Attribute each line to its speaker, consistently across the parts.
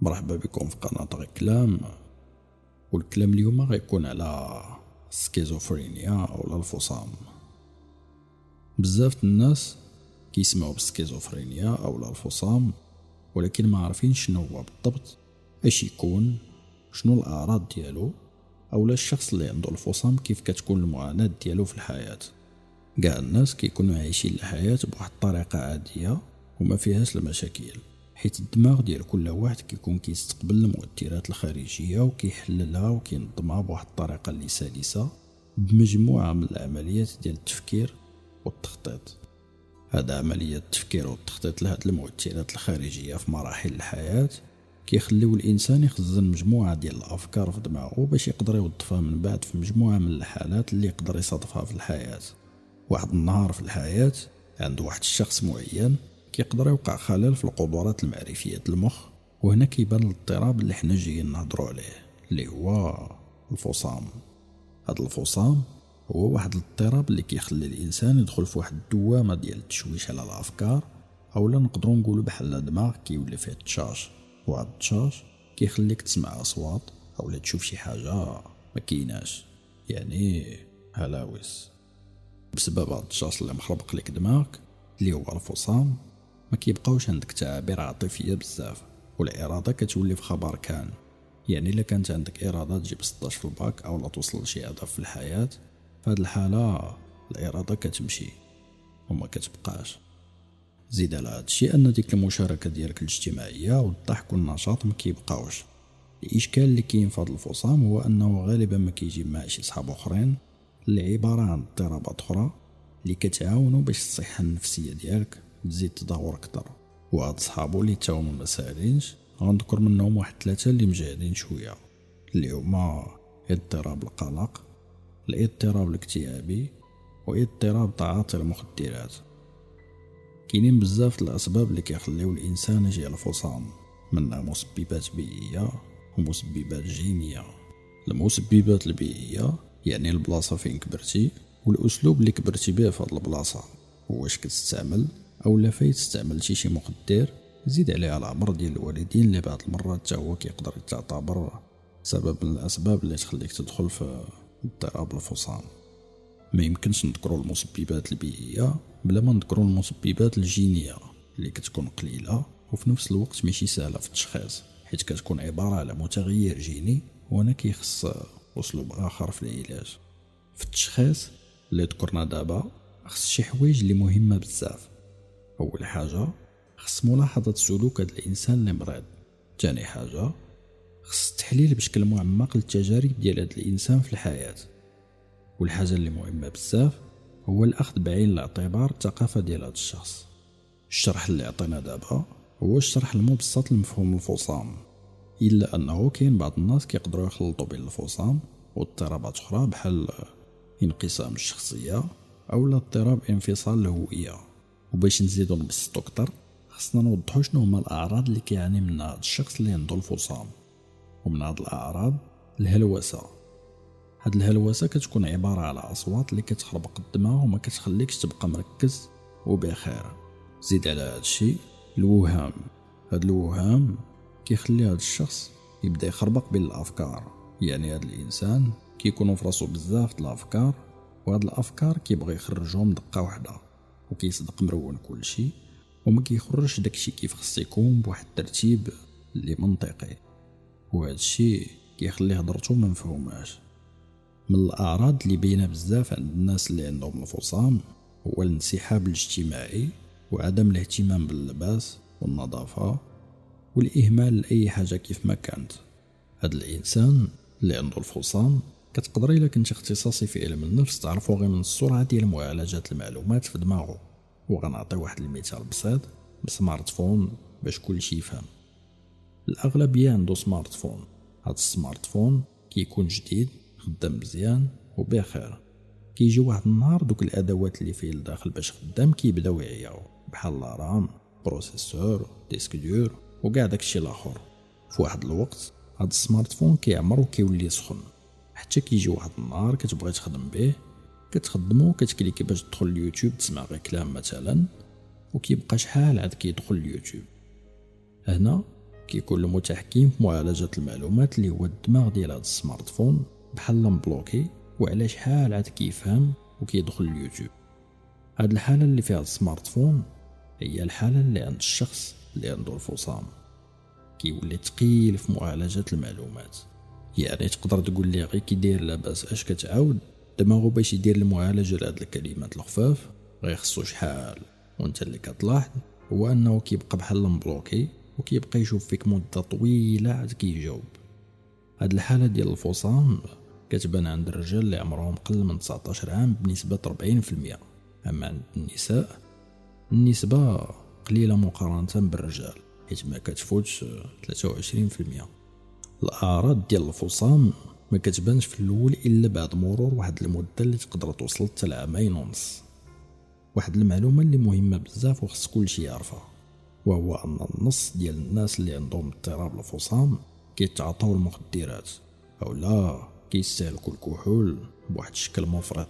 Speaker 1: مرحبا بكم في قناة غي كلام. والكلام اليوم غيكون على السكيزوفرينيا أو الفصام. بزاف الناس كيسمعوا بالسكيزوفرينيا أو الفصام ولكن ما عارفين شنو هو بالضبط اش يكون شنو الأعراض ديالو أولا الشخص اللي عنده الفصام كيف كتكون المعاناة ديالو في الحياة. كاع الناس كيكونوا عايشين الحياة بواحد الطريقة عادية وما فيهاش المشاكل. حيت الدماغ ديال كل واحد كيكون كيستقبل المؤثرات الخارجية وكيحللها وكينظمها بواحد الطريقة اللي سلسة بمجموعة من العمليات ديال التفكير والتخطيط. هذا عملية التفكير والتخطيط لهاد المؤثرات الخارجية في مراحل الحياة كيخليو الإنسان يخزن مجموعة ديال الأفكار في دماغه باش يقدر يوظفها من بعد في مجموعة من الحالات اللي يقدر يصادفها في الحياة. واحد النهار في الحياة عند واحد الشخص معين كيقدر يوقع خلل في القدرات المعرفية المخ وهنا كيبان الاضطراب اللي حنا جايين نهضروا عليه اللي هو الفصام. هذا الفصام هو واحد الاضطراب اللي كيخلي الإنسان يدخل في واحد الدوامة ديال التشويش على الأفكار أولا نقدروا نقولوا بحال الدماغ كيولي فيه التشاش وهاد التشاش كيخليك تسمع أصوات اولا تشوف شي حاجة ما كيناش يعني هلاوس. بسبب هاد التشاش اللي مخربق لك دماغك اللي هو الفصام ما كيبقاوش عندك تعابير عاطفية بزاف والإرادة كتولي في خبر كان. يعني إلا كانت عندك إرادة تجيب 16 في الباك أو لا توصل لشي هدف في الحياة فهاد الحالة الإرادة كتمشي وما كتبقاش. زيد على هادشي أن ديك المشاركة ديالك الاجتماعية والضحك والنشاط ما كيبقاوش. الإشكال اللي كاين في هذا الفصام هو أنه غالبا ما كيجي مع شي صحاب أخرين اللي عبارة عن اضطرابات أخرى اللي كتعاونوا باش الصحة النفسية ديالك تزيد تدهور أكثر. وهاد صحابو اللي تاهما ما ساهلينش غنذكر منهم واحد ثلاثة اللي مجهدين شوية. اللي هما اضطراب القلق الاضطراب الاكتئابي واضطراب تعاطي المخدرات. كاينين بزاف الأسباب اللي كيخليو الإنسان يجي الفصام. منها مسببات بيئيه ومسببات جينية. المسببات البيئية يعني البلاصة فين كبرتي والأسلوب اللي كبرتي به في هاد البلاصة. واش كتستعمل؟ أو لا فايت استعملتي شي مخدر زيد عليه العمر ديال الوالدين اللي بعض المرات حتى هو كيقدر يعتبر سبب من الأسباب اللي تخليك تدخل في اضطراب الفصام. ما يمكنش نذكروا المسببات البيئية بلا ما نذكروا المسببات الجينية اللي كتكون قليلة وفي نفس الوقت ماشي سهله في التشخيص حيت كتكون عبارة على متغير جيني وهنا كيخص أسلوب آخر في العلاج. في التشخيص اللي ذكرنا دابا خص شي حوايج اللي مهمة بزاف. أول حاجة خص ملاحظة سلوك هذا الإنسان اللي مريض. ثاني حاجة خص التحليل بشكل معمق للتجارب ديال هذا الإنسان في الحياة. والحاجة اللي مهمة بزاف هو الأخذ بعين الاعتبار الثقافة ديال هذا الشخص. الشرح اللي عطينا دابا هو الشرح المبسط لمفهوم الفصام. إلا أنه كاين بعض الناس كيقدروا يخلطوا بين الفصام واضطرابات أخرى بحال انقسام الشخصية أو اضطراب انفصال الهويه وباش نزيدو نبسطو أكثر خصنا نوضحو شنو هما الأعراض اللي كيعاني منها هذا الشخص اللي عنده الفصام. ومن هاد الأعراض الهلوسة. هاد الهلوسة كتكون عبارة على أصوات اللي كتخربق الدماغ وما كتخليكش تبقى مركز وبخير. زيد على هادشي الوهام هاد الوهام كيخلي هاد الشخص يبدأ يخربق بين الأفكار. يعني هاد الإنسان كيكونوا في راسو بزاف د الأفكار وهاد الأفكار كيبغي يخرجهم دقة واحدة وكيصدق مرون كلشي وما كيخرجش داكشي كيف خص يكون بواحد الترتيب اللي منطقي. وهذا الشيء كيخلي هضرتو ما مفهوماش. من الأعراض اللي باينة بزاف عند الناس اللي عندهم الفصام هو الانسحاب الاجتماعي وعدم الاهتمام باللباس والنظافة والإهمال لأي حاجة كيف ما كانت. هذا الإنسان اللي عنده الفصام كتقدر إلا كنت اختصاصي في علم النفس تعرفو غير من السرعة ديال معالجه المعلومات في دماغه وغنعطي واحد المثال بسيط ب smartphone باش كلشي يفهم. الأغلبية عنده smartphone هاد ال smartphone كيكون جديد خدام مزيان وبخير. كيجي واحد النهار دوك الأدوات اللي فيه لداخل باش خدام كيبداو يعياو. بحال RAM processeur disque dur وكاع داكشي الآخر. في واحد الوقت هاد ال smartphone كيعمر وكيولي سخن. حتى كيجي واحد النهار كتبغي تخدم به كتخدمو كت cliquي باش تدخل اليوتيوب تسمع غير كلام مثلا وكيبقى شحال عاد كيدخل اليوتيوب. هنا كيكون المتحكم في معالجة المعلومات اللي هو الدماغ ديال هاد ال smartphone بحال م bloqué وعلى شحال عاد كيفهم وكيدخل اليوتيوب. هاد الحالة اللي فيها ال smartphone هي الحالة اللي عند الشخص اللي عنده الفصام. كيولي تقيل في معالجة المعلومات. يعني تقدر تقول لي غير كي داير لاباس اش كتعاود؟ دماغو باش يدير المعالجة لهاد الكلمات الخفاف غيخصو شحال. وانت اللي كتلاحظ هو انه كيبقى بحال م bloqué وكيبقى يشوف فيك مدة طويلة عاد كيجاوب. هاد الحالة ديال الفصام كتبان عند الرجال اللي عمرهم قل من 19 عام بنسبة 40% أما عند النساء النسبة قليلة مقارنة بالرجال حيت ما كتفوتش 23% الأعراض ديال الفصام ما كتبانش في الأول إلا بعد مرور واحد المدة اللي تقدر توصل حتى لعامين ونص واحد المعلومة اللي مهمة بزاف وخص كلشي يعرفها وهو أن النص ديال الناس اللي عندهم اضطراب الفصام كيتعاطاو المخدرات أو لا كيستهلكوا الكحول بواحد الشكل مفرط.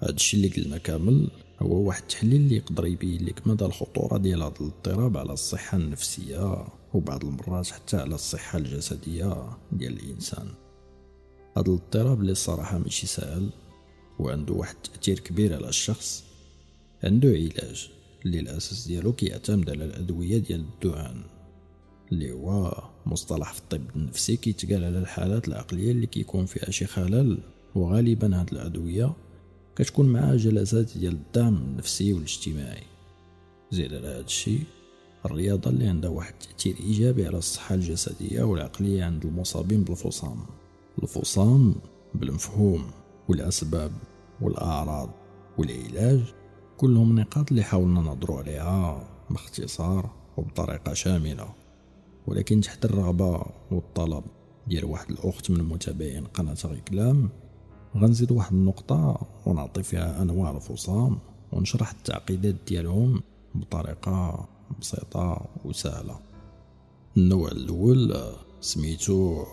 Speaker 1: هادشي اللي قلنا كامل هو واحد التحليل اللي يقدر يبين لك مدى الخطورة ديال هذا الاضطراب على الصحة النفسية وبعض المرات حتى على الصحة الجسدية ديال الإنسان. هذا الاضطراب اللي الصراحة ماشي سهل وعنده واحد التأثير كبير على الشخص عنده علاج اللي الأساس ديالو كيعتمد على الأدوية ديال الدهان اللي هو مصطلح في الطب النفسي كيتقال على الحالات العقلية اللي كيكون فيها شي خلل وغالبا هاد الأدوية كتكون معها جلسات ديال الدعم النفسي والاجتماعي. زيد على هاد الشيء الرياضة اللي عندها واحد التأثير إيجابي على الصحة الجسدية والعقلية عند المصابين بالفصام. الفصام بالمفهوم والأسباب والأعراض والعلاج كلهم نقاط اللي حاولنا نهضروا عليها باختصار وبطريقة شاملة. ولكن تحت الرغبة والطلب ديال واحد الأخت من متابعين قناة غيكلام غنزيد واحد النقطة ونعطي فيها أنواع الفصام ونشرح التعقيدات ديالهم بطريقة بسيطة وسهلة. النوع الأول سميتو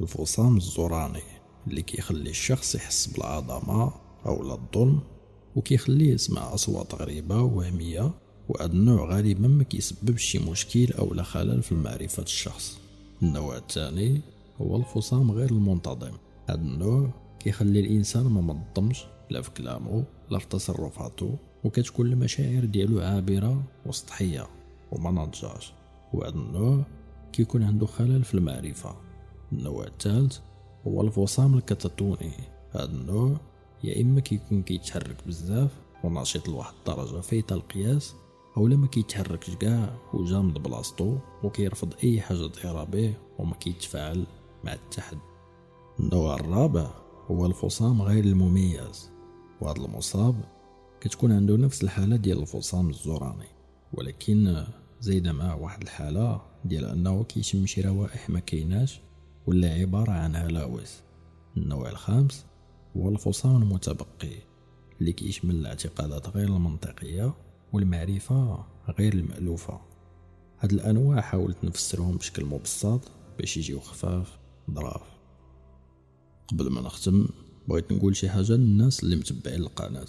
Speaker 1: الفصام الزوراني اللي كيخلي الشخص يحس بالعظمة أو الظلم وكيخليه يسمع أصوات غريبة وهمية وهذا النوع غالبا ما كيسببش شي مشكل أو خلل في معرفة الشخص. النوع الثاني هو الفصام غير المنتظم. هذا النوع كيخلي الإنسان ما منظمش لا في كلامه لا في تصرفاته وكتكون المشاعر ديالو عابرة وسطحية وما ناضجاش. وهذا النوع كيكون عنده خلل في المعرفة. النوع الثالث هو الفصام الكتاتوني هذا النوع يا إما كيكون كيتحرك بزاف ونشيط لواحد الدرجة فايته القياس أو ما كيتحركش كاع وجامد بلاصتو وكيرفض أي حاجة دايره به وما كيتفاعل مع التحدي. النوع الرابع هو الفصام غير المميز. وهذا المصاب كتكون عنده نفس الحالة ديال الفصام الزوراني ولكن زايدة معاه واحد الحالة ديال أنه كيشم شي روائح ما كايناش ولا عبارة عن هلاوس. النوع الخامس هو الفصام المتبقي اللي كيشمل الاعتقادات غير المنطقية والمعرفة غير المألوفة. هاد الأنواع حاولت نفسرهم بشكل مبسط باش يجيو خفاف ظراف. قبل ما نختم بغيت نقول شي حاجة للناس اللي متبعين القناة.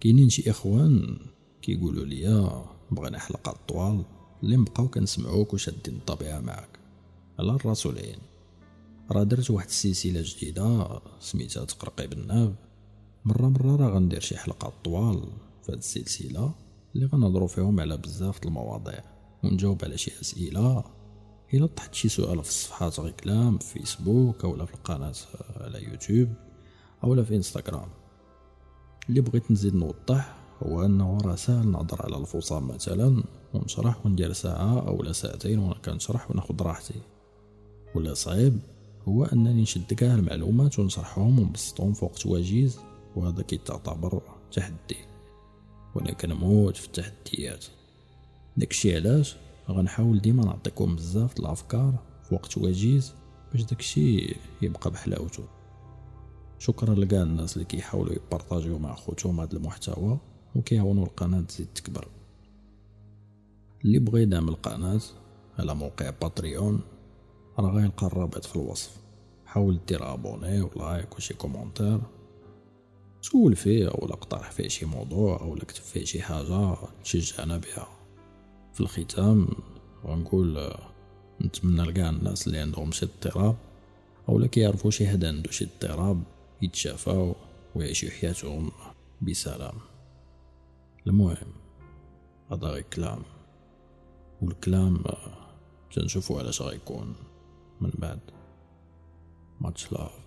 Speaker 1: كاينين شي إخوان كيقولوا لي بغينا حلقات طوال اللي نبقاو كنسمعوك وشادين الطبيعة معاك. على الراس والعين راه درت واحد السلسلة جديدة سميتها تقرقي بالناب مرة مرة راه غندير شي حلقات طوال في هاد السلسلة اللي غنهضروا فيهم على بزاف المواضيع ونجاوب على شي أسئلة. إلا طحت شي سؤال في الصفحات غير كلام في فيسبوك اولا في القناة على يوتيوب اولا في إنستغرام. اللي بغيت نزيد نوضح هو أنه راه ساهل نهضر على الفصام مثلا ونشرح وندير ساعة اولا ساعتين وأنا كنشرح وناخد راحتي. ولا صعيب هو أنني نشد كاع المعلومات ونشرحهم ونبسطهم في وقت وجيز وهذا كيتعتبر تحدي وأنا كنموت في التحديات. داكشي علاش؟ غنحاول ديما نعطيكم بزاف الأفكار في وقت وجيز باش داكشي يبقى بحلاوته. شكرا لكاع الناس اللي كيحاولوا يبارطاجيو مع خوتهم هذا المحتوى وكيعاونوا القناة تزيد تكبر. اللي بغى يدعم القناة على موقع باتريون راه غيلقى الرابط في الوصف. حاول دير abonner و like وشي commentaire. سول فيه ولا اقترح فيه شي موضوع أو اكتب فيه شي حاجة تشجعنا بها. في الختام غنقول نتمنى لكاع الناس اللي عندهم شي اضطراب اولا كيعرفوا شي حد عنده شي اضطراب يتشافاو ويعيشوا حياتهم بسلام. المهم هذا غير كلام. والكلام تنشوفو علاش غيكون. من بعد ماتش لاف